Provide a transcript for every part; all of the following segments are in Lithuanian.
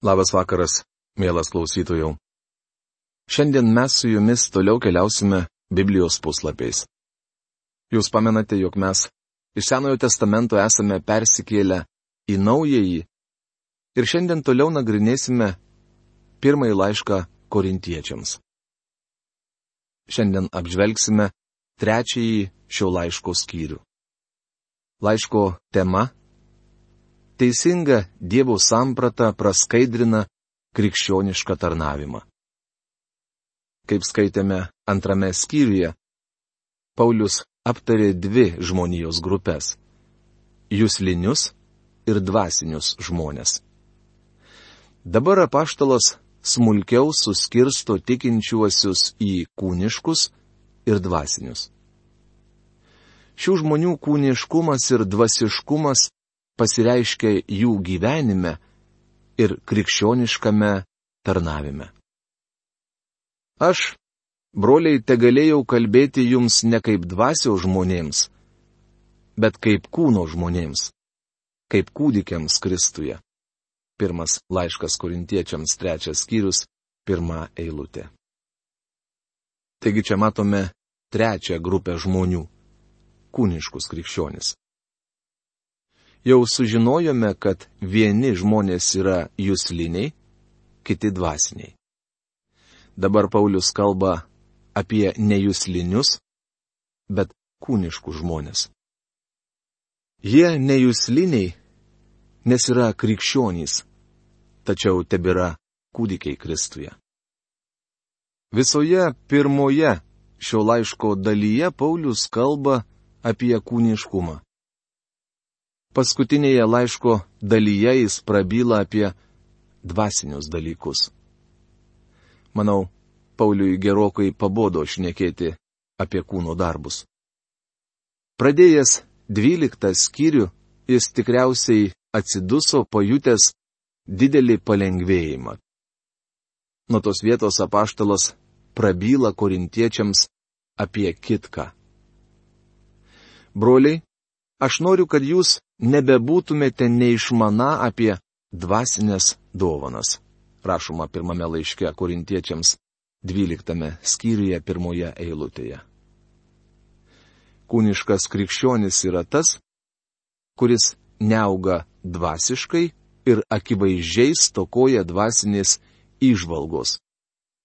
Labas vakaras, mielas klausytojų. Šiandien mes su jumis toliau keliausime Biblijos puslapiais. Jūs pamenate, jog mes iš Senojo testamento esame persikėlę į naująjį ir šiandien toliau nagrinėsime pirmąjį laišką korintiečiams. Šiandien apžvelgsime trečiąjį šio laiško skyrių. Laiško tema teisinga Dievo samprata praskaidrina krikščionišką tarnavimą. Kaip skaitėme antrame skyriuje, Paulius aptarė dvi žmonijos grupės - jūslinius ir dvasinius žmonės. Dabar apaštalas smulkiau suskirsto tikinčiuosius į kūniškus ir dvasinius. Šių žmonių kūniškumas ir dvasiškumas pasireiškia jų gyvenime ir krikščioniškame tarnavime. Aš, broliai, te galėjau kalbėti jums ne kaip dvasio žmonėms, bet kaip kūno žmonėms, kaip kūdikiams Kristuje. Pirmas laiškas korintiečiams trečias skyrius, pirma eilutė. Taigi čia matome trečią grupę žmonių - kūniškus krikščionis jau sužinojome, kad vieni žmonės yra jūsliniai, kiti dvasiniai. Dabar Paulius kalba apie nejūslinius, bet kūniškus žmonės. Jie nejūsliniai, nes yra krikščionys, tačiau tebėra kūdikiai Kristuje. Visoje pirmoje šio laiško dalyje Paulius kalba apie kūniškumą. Paskutinėje laiško dalyje jis prabyla apie dvasinius dalykus. Manau, Pauliui gerokai pabodo šnekėti apie kūno darbus. Pradėjęs dvyliktą skyrių, jis tikriausiai atsiduso pajutęs didelį palengvėjimą. Nuo tos vietos apaštalas prabyla korintiečiams apie kitką. Broliai, aš noriu, kad jūs nebebūtumėte neišmana apie dvasinės dovanas. Rašoma pirmame laiške korintiečiams 12 skyriuje pirmoje eilutėje. Kūniškas krikščionis yra tas, kuris neauga dvasiškai ir akivaizdžiai stokoja dvasinės išvalgos.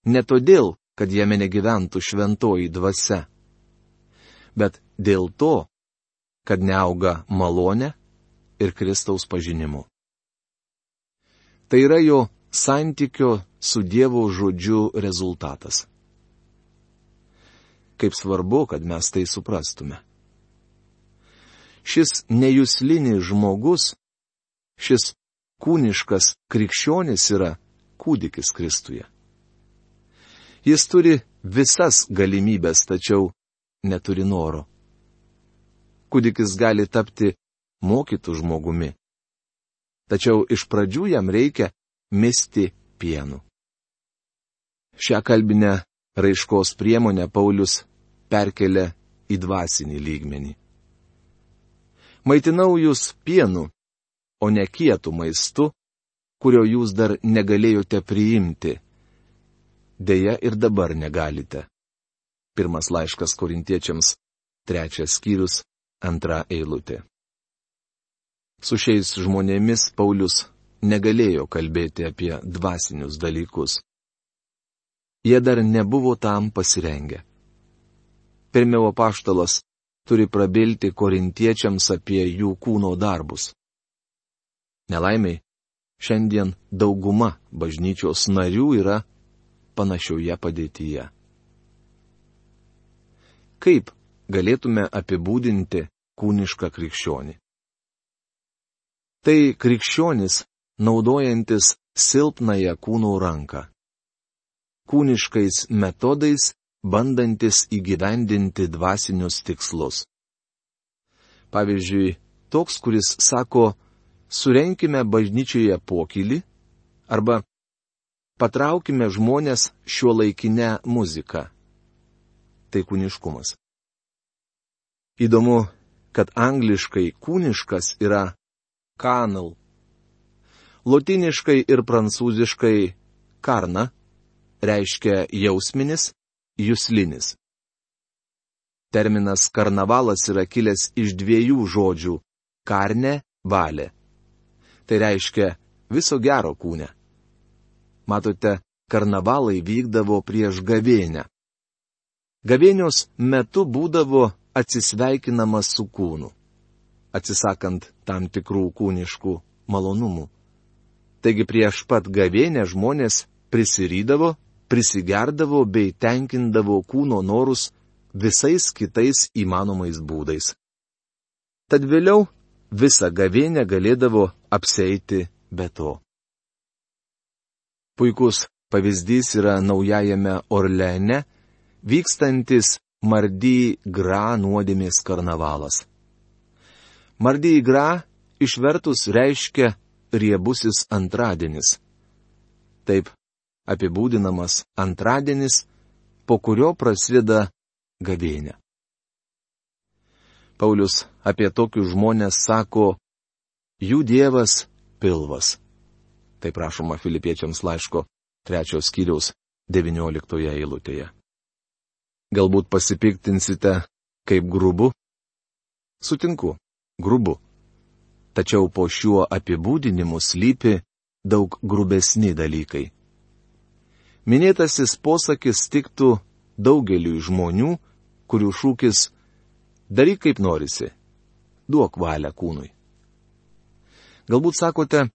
Ne todėl, kad jame negyventų šventoji dvasia, bet dėl to, kad neauga malonė ir Kristaus pažinimu. Tai yra jo santykio su Dievo žodžiu rezultatas. Kaip svarbu, kad mes tai suprastume. Šis nejuslinis žmogus, šis kūniškas krikščionis yra kūdikis Kristuje. Jis turi visas galimybės, tačiau neturi noro. Kūdikis gali tapti mokytų žmogumi. Tačiau iš pradžių jam reikia misti pienu. Šią kalbinę raiškos priemonę Paulius perkelia į dvasinį lygmenį. Maitinau jūs pienu, o ne kietų maistu, kurio jūs dar negalėjote priimti. Deja ir dabar negalite. Pirmas laiškas korintiečiams, trečias skyrius, antra eilutė. Su šiais žmonėmis Paulius negalėjo kalbėti apie dvasinius dalykus. Jie dar nebuvo tam pasirengę. Pirmiau apaštalas turi prabilti korintiečiams apie jų kūno darbus. Nelaimiai, šiandien dauguma bažnyčios narių yra panašioje padėtyje. Kaip galėtume apibūdinti kūnišką krikščionį? Tai krikščionis, naudojantis silpnąją kūno ranką. Kūniškais metodais bandantis įgyvendinti dvasinius tikslus. Pavyzdžiui, toks, kuris sako, surenkime bažnyčioje pokylį arba patraukime žmonės šiuo laikinę muziką. Tai kūniškumas. Įdomu, kad angliškai kūniškas yra kanal. Lotiniškai ir prancūziškai karna reiškia jausminis, jūslinis. Terminas karnavalas yra kilęs iš dviejų žodžių - karne, valė. Tai reiškia viso gero kūne. Matote, karnavalai vykdavo prieš gavėnę. Gavėnios metu būdavo atsisveikinamas su kūnu, atsisakant tam tikrų kūniškų malonumų. Taigi prieš pat gavėnę žmonės prisirydavo, prisigerdavo bei tenkindavo kūno norus visais kitais įmanomais būdais. Tad vėliau visą gavėnę galėdavo apseiti be to. Puikus pavyzdys yra naujajame Orleane vykstantis Mardy Gra nuodėmės karnavalas. Mardy Gra išvertus reiškia riebusis antradienis. Taip apibūdinamas antradienis, po kurio prasideda gavėnė. Paulius apie tokius žmonės sako, jų dievas pilvas. Tai prašoma filipiečiams laiško trečios skyriaus 19 eilutėje. Galbūt pasipiktinsite, kaip grubu? Sutinku, grubu. Tačiau po šiuo apibūdinimu slypi daug grubesni dalykai. Minėtasis posakis tiktų daugeliu žmonių, kurių šūkis - daryk kaip norisi, duok valią kūnui. Galbūt sakote,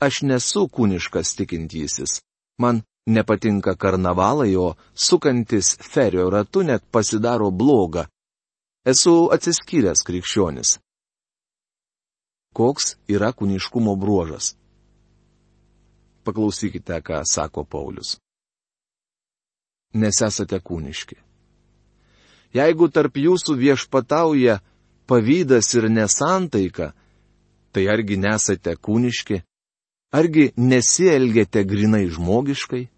aš nesu kūniškas tikintysis, man Nepatinka karnavalai, o sukantis ferio ratu net pasidaro bloga. Esu atsiskyręs krikščionis. Koks yra kūniškumo bruožas? Paklausykite, ką sako Paulius. Nes esate kūniški. Jeigu tarp jūsų viešpatauja pavydas ir nesantaika, tai argi nesate kūniški? Argi nesielgėte grinai žmogiškai?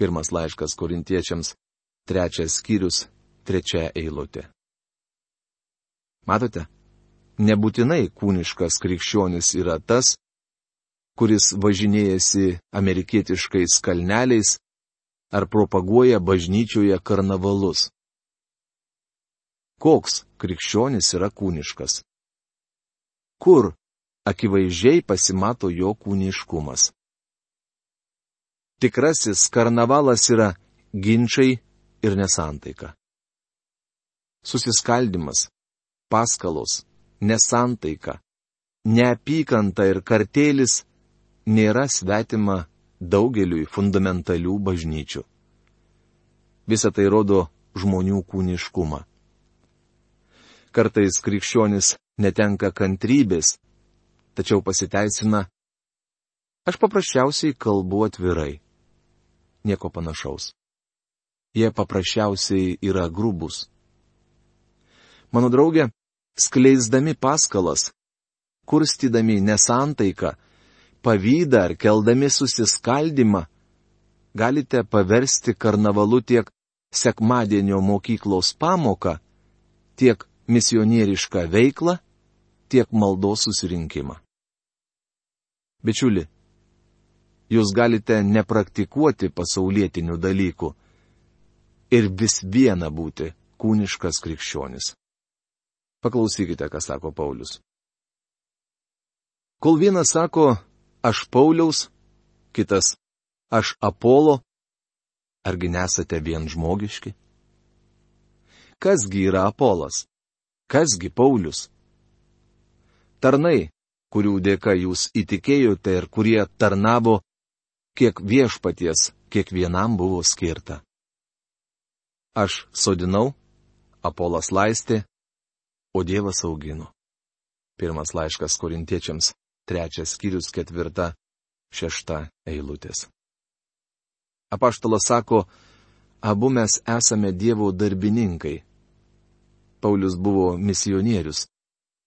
Pirmas laiškas korintiečiams, trečias skyrius, trečia eilutė. Matote, nebūtinai kūniškas krikščionis yra tas, kuris važinėjasi amerikietiškais kalneliais ar propaguoja bažnyčioje karnavalus. Koks krikščionis yra kūniškas? Kur akivaizdžiai pasimato jo kūniškumas? Tikrasis karnavalas yra ginčiai ir nesantaika. Susiskaldimas, paskalos, nesantaika, neapykanta ir kartėlis nėra svetima daugeliui fundamentalių bažnyčių. Visą tai rodo žmonių kūniškumą. Kartais krikščionis netenka kantrybės, tačiau pasiteisina, aš paprasčiausiai kalbu atvirai nieko panašaus. Jie paprasčiausiai yra grubus. Mano draugė, skleisdami paskalas, kurstydami nesantaiką, pavydą ar keldami susiskaldimą, galite paversti karnavalu tiek sekmadienio mokyklos pamoką, tiek misionierišką veiklą, tiek maldos susirinkimą. Bičiuli, jūs galite nepraktikuoti pasaulietinių dalykų ir vis viena būti kūniškas krikščionis. Paklausykite, ką sako Paulius. Kol vienas sako, aš Pauliaus, kitas, aš Apolo, argi nesate vien žmogiški? Kasgi yra Apolas? Kasgi Paulius? Tarnai, kurių dėka jūs įtikėjote ir kurie tarnavo kiek viešpaties kiekvienam buvo skirta. Aš sodinau, Apolas laistė, o Dievas augino. Pirmas laiškas korintiečiams, trečias skyrius, ketvirta, šešta eilutės. Apaštalas sako, abu mes esame Dievo darbininkai. Paulius buvo misionierius.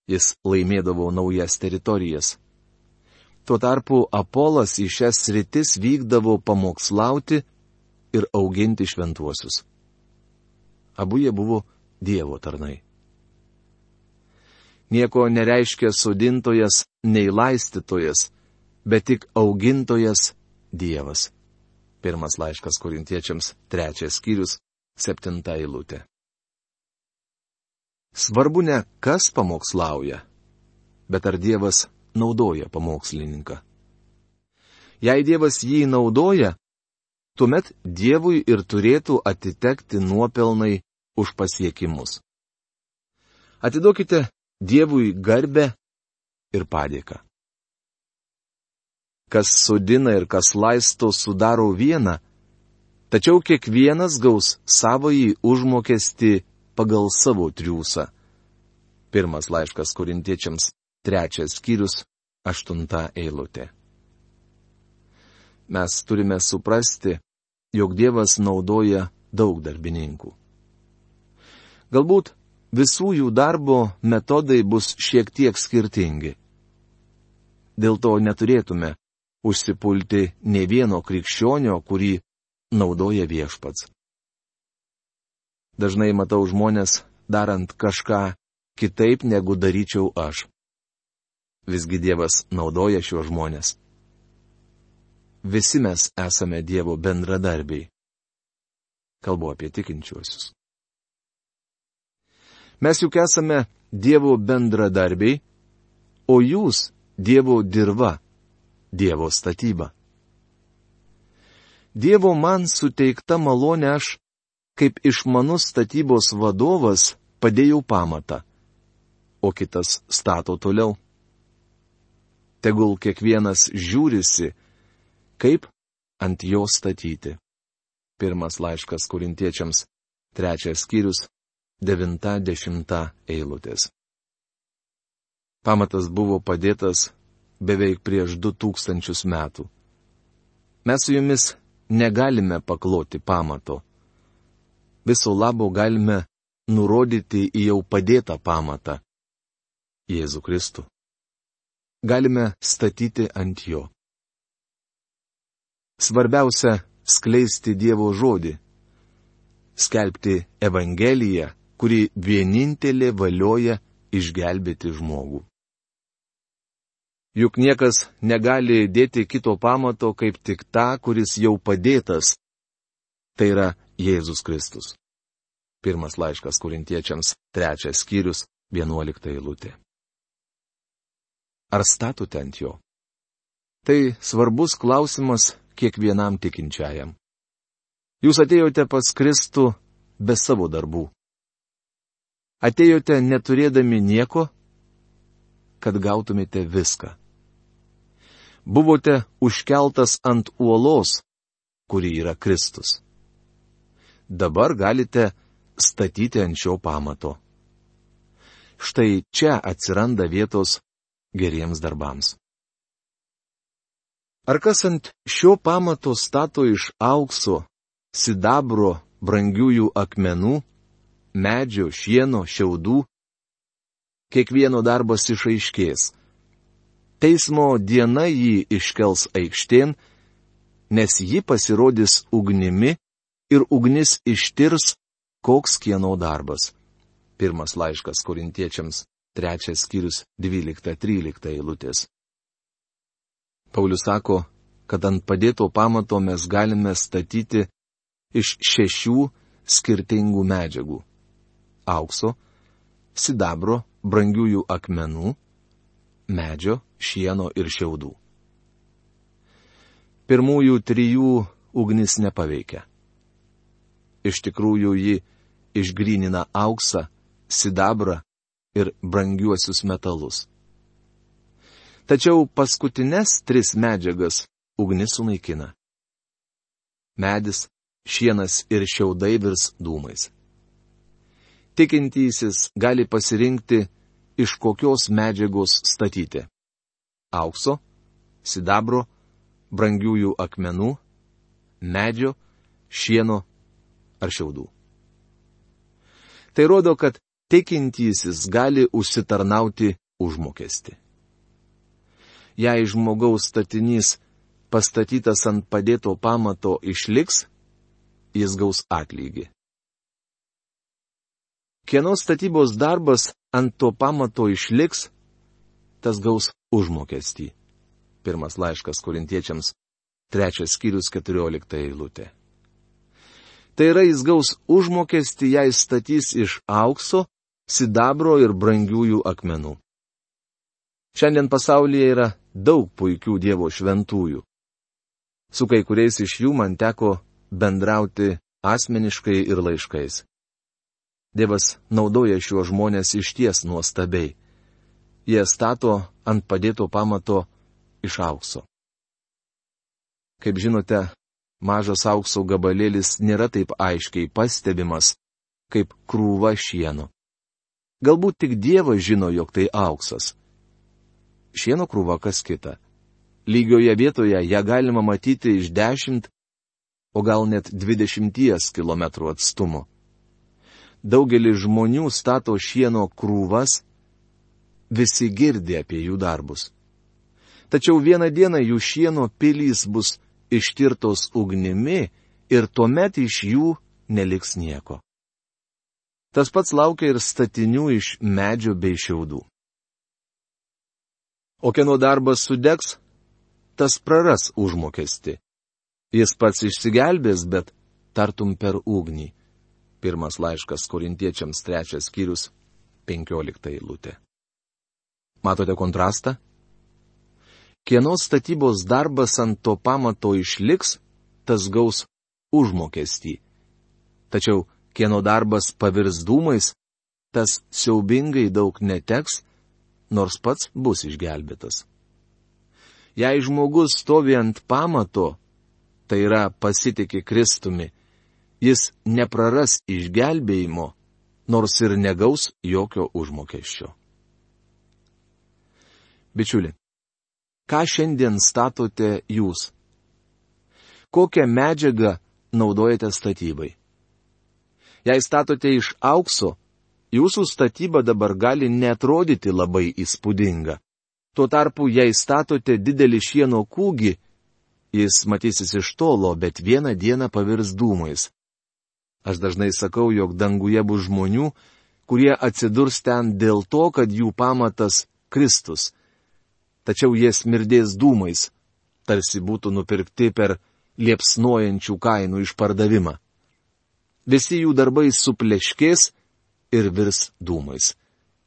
Jis laimėdavo naujas teritorijas. Tuo tarpu Apolas į šias sritis vykdavo pamokslauti ir auginti šventuosius. Abu jie buvo Dievo tarnai. Nieko nereiškia sodintojas nei laistytojas, bet tik augintojas Dievas. Pirmas laiškas korintiečiams, trečias skyrius, septinta eilutė. Svarbu ne kas pamokslauja, bet ar Dievas naudoja pamokslininką. Jei Dievas jį naudoja, tuomet Dievui ir turėtų atitekti nuopelnai už pasiekimus. Atiduokite Dievui garbę ir padėką kas sudina ir kas laisto sudaro vieną, tačiau kiekvienas gaus savąjį užmokestį pagal savo triūsą. Pirmas laiškas korintiečiams, trečias skyrius, aštunta eilutė. Mes turime suprasti, jog Dievas naudoja daug darbininkų. Galbūt visų jų darbo metodai bus šiek tiek skirtingi. Dėl to neturėtume užsipulti ne vieno krikščionio, kurį naudoja viešpats. Dažnai matau žmonės darant kažką kitaip negu daryčiau aš. Visgi Dievas naudoja šiuos žmonės. Visi mes esame Dievo bendradarbiai. Kalbu apie tikinčiuosius. Mes juk esame Dievo bendradarbiai, o jūs Dievo dirba Dievo statyba. Dievo man suteikta malonė aš, kaip išmanus statybos vadovas, padėjau pamatą, o kitas stato toliau. Tegul kiekvienas žiūrisi, kaip ant jo statyti. Pirmas laiškas kurintiečiams, trečias skyrius, devinta dešimta eilutės. Pamatas buvo padėtas beveik prieš du tūkstančius metų. Mes su jumis negalime pakloti pamato. Viso labo galime nurodyti į jau padėtą pamatą - Jėzų Kristų. Galime statyti ant jo. Svarbiausia - skleisti Dievo žodį. Skelbti Evangeliją, kuri vienintelė valioja išgelbėti žmogų. Juk niekas negali dėti kito pamato kaip tik tą, kuris jau padėtas. Tai yra Jėzus Kristus. Pirmas laiškas kurintiečiams, trečias skyrius, vienuolikta eilutė. Ar statote ant jo? Tai svarbus klausimas kiekvienam tikinčiajam. Jūs atėjote pas Kristų be savo darbų. Atėjote neturėdami nieko, kad gautumėte viską buvote užkeltas ant uolos, kuri yra Kristus. Dabar galite statyti ant šio pamato. Štai čia atsiranda vietos geriems darbams. Ar kas ant šio pamato stato iš aukso, sidabro, brangiųjų akmenų, medžio, šieno, šiaudų, kiekvieno darbas išaiškės Teismo diena jį iškels aikštėn, nes ji pasirodys ugnimi ir ugnis ištirs, koks kieno darbas. Pirmas laiškas korintiečiams, trečias skyrius 12-13 eilutės. Paulius sako, kad ant padėto pamato mes galime statyti iš šešių skirtingų medžiagų - aukso, sidabro, brangiųjų akmenų, medžio, šieno ir šiaudų. Pirmųjų trijų ugnis nepaveikia. Iš tikrųjų ji išgrynina auksą, sidabrą ir brangiuosius metalus. Tačiau paskutinės tris medžiagas ugnis sunaikina. Medis, šienas ir šiaudai virs dūmais. Tikintysis gali pasirinkti iš kokios medžiagos statyti - aukso, sidabro, brangiųjų akmenų, medžio, šieno ar šiaudų. Tai rodo, kad tikintysis gali užsitarnauti užmokesti. Jei žmogaus statinys pastatytas ant padėto pamato išliks, jis gaus atlygį. Kieno statybos darbas ant to pamato išliks, tas gaus užmokestį. Pirmas laiškas korintiečiams, trečias skyrius, keturiolikta eilutė. Tai yra jis gaus užmokestį, jei statys iš aukso, sidabro ir brangiųjų akmenų. Šiandien pasaulyje yra daug puikių Dievo šventųjų. Su kai kuriais iš jų man teko bendrauti asmeniškai ir laiškais. Dievas naudoja šiuos žmonės iš ties nuostabiai. Jie stato ant padėto pamato iš aukso. Kaip žinote, mažas aukso gabalėlis nėra taip aiškiai pastebimas, kaip krūva šieno. Galbūt tik Dievas žino, jog tai auksas. Šieno krūva kas kita. Lygioje vietoje ją galima matyti iš 10 o gal net 20 km atstumu. Daugelis žmonių stato šieno krūvas, visi girdi apie jų darbus. Tačiau vieną dieną jų šieno pilys bus ištirtos ugnimi ir tuomet iš jų neliks nieko. Tas pats laukia ir statinių iš medžio bei šiaudų. O kieno darbas sudegs, tas praras užmokesti. Jis pats išsigelbės, bet tartum per ugnį. Pirmas laiškas korintiečiams trečias skyrius, penkiolikta eilutė. Matote kontrastą? Kieno statybos darbas ant to pamato išliks, tas gaus užmokestį. Tačiau kieno darbas pavirs dūmais, tas siaubingai daug neteks, nors pats bus išgelbėtas. Jei žmogus stovi ant pamato, tai yra pasitikė Kristumi, jis nepraras išgelbėjimo, nors ir negaus jokio užmokesčio. Bičiuli, ką šiandien statote jūs? Kokią medžiagą naudojate statybai? Jei statote iš aukso, jūsų statyba dabar gali netrodyti labai įspūdinga. Tuo tarpu, jei statote didelį šieno kūgį, Jis matysis iš tolo, bet vieną dieną pavirs dūmais. Aš dažnai sakau, jog danguje bus žmonių, kurie atsidurs ten dėl to, kad jų pamatas Kristus. Tačiau jie smirdės dūmais, tarsi būtų nupirkti per liepsnojančių kainų išpardavimą. Visi jų darbai supleškės ir virs dūmais.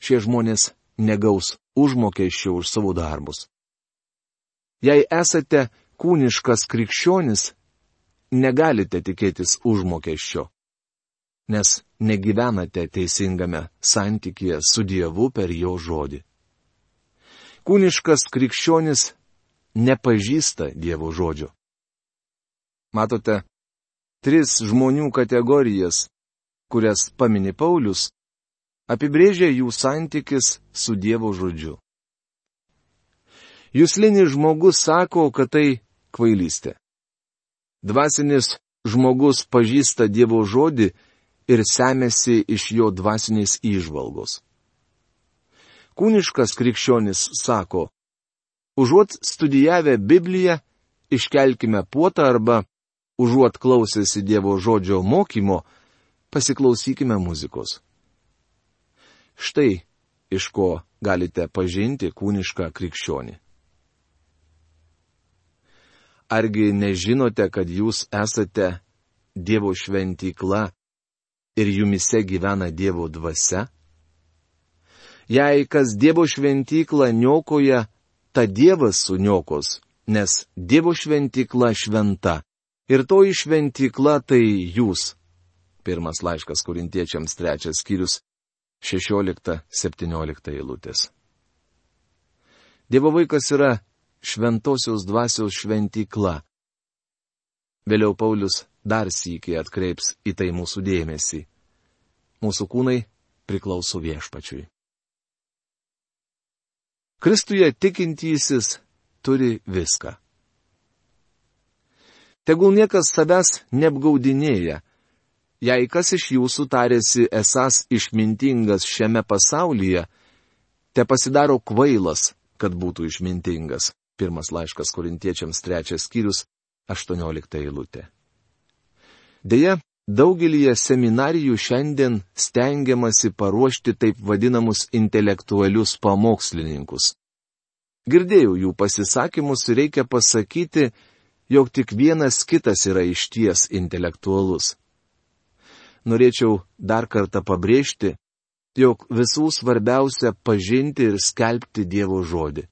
Šie žmonės negaus užmokesčio už savo darbus. Jei esate kūniškas krikščionis, negalite tikėtis užmokesčio, nes negyvenate teisingame santykėje su Dievu per jo žodį. Kūniškas krikščionis nepažįsta Dievo žodžio. Matote, tris žmonių kategorijas, kurias pamini Paulius, apibrėžia jų santykis su Dievo žodžiu. Jūslinis žmogus sako, kad tai kvailystė. Dvasinis žmogus pažįsta Dievo žodį ir semėsi iš jo dvasinės įžvalgos. Kūniškas krikščionis sako, užuot studijavę Bibliją, iškelkime puotą arba, užuot klausėsi Dievo žodžio mokymo, pasiklausykime muzikos. Štai iš ko galite pažinti kūnišką krikščionį. Argi nežinote, kad jūs esate Dievo šventykla ir jumise gyvena Dievo dvasia? Jei kas Dievo šventyklą niokoja, ta Dievas suniokos, nes Dievo šventykla šventa. Ir toji šventykla tai jūs. Pirmas laiškas kurintiečiams trečias skyrius 16-17 eilutės. Dievo vaikas yra šventosios dvasios šventykla. Vėliau Paulius dar sįkiai atkreips į tai mūsų dėmesį. Mūsų kūnai priklauso viešpačiui. Kristuje tikintysis turi viską. Tegul niekas savęs neapgaudinėja, jei kas iš jūsų tarėsi esas išmintingas šiame pasaulyje, te pasidaro kvailas, kad būtų išmintingas. Pirmas laiškas korintiečiams trečias skyrius, aštuoniolikta eilutė. Deja, daugelį seminarijų šiandien stengiamasi paruošti taip vadinamus intelektualius pamokslininkus. Girdėjau jų pasisakymus ir reikia pasakyti, jog tik vienas kitas yra išties intelektualus. Norėčiau dar kartą pabrėžti, jog visų svarbiausia pažinti ir skelbti Dievo žodį.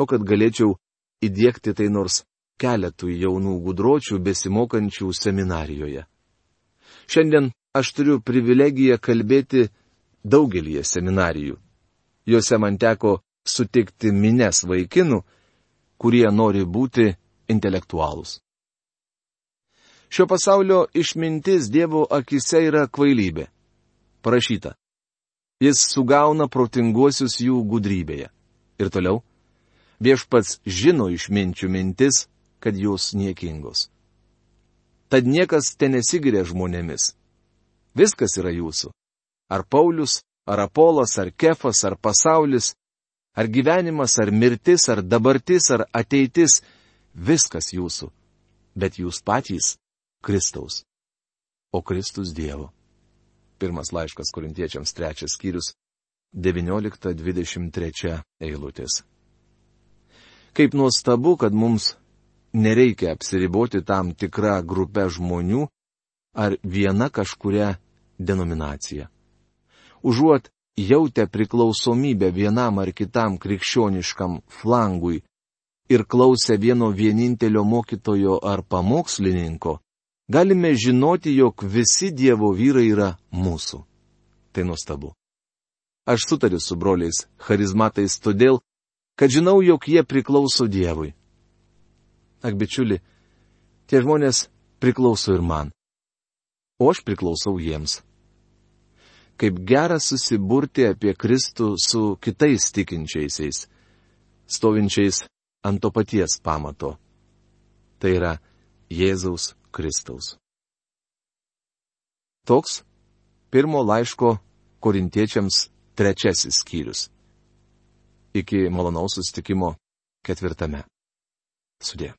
O kad galėčiau įdėkti tai nors keletui jaunų gudročių besimokančių seminarijoje. Šiandien aš turiu privilegiją kalbėti daugelį seminarijų. Juose man teko sutikti mines vaikinų, kurie nori būti intelektualūs. Šio pasaulio išmintis Dievo akise yra kvailybė. Parašyta. Jis sugauna protinguosius jų gudrybėje. Ir toliau. Viešpats žino išminčių mintis, kad jūs niekingos. Tad niekas ten nesigiria žmonėmis. Viskas yra jūsų. Ar Paulius, ar Apolas, ar Kefas, ar pasaulis, ar gyvenimas, ar mirtis, ar dabartis, ar ateitis - viskas jūsų. Bet jūs patys - Kristaus. O Kristus Dievo. Pirmas laiškas korintiečiams trečias skyrius 19-23 eilutės. Kaip nuostabu, kad mums nereikia apsiriboti tam tikrą grupę žmonių ar viena kažkuria denominacija. Užuot jautę priklausomybę vienam ar kitam krikščioniškam flangui ir klausę vieno vienintelio mokytojo ar pamokslininko, galime žinoti, jog visi Dievo vyrai yra mūsų. Tai nuostabu. Aš sutariu su broliais charizmatais todėl, kad žinau, jog jie priklauso Dievui. Ak, bičiuli, tie žmonės priklauso ir man. O aš priklausau jiems kaip gera susiburti apie Kristų su kitais tikinčiaisiais, stovinčiais ant to paties pamato. Tai yra Jėzaus Kristaus. Toks pirmo laiško korintiečiams trečiasis skyrius. Iki malonaus sustikimo ketvirtame. Sudė.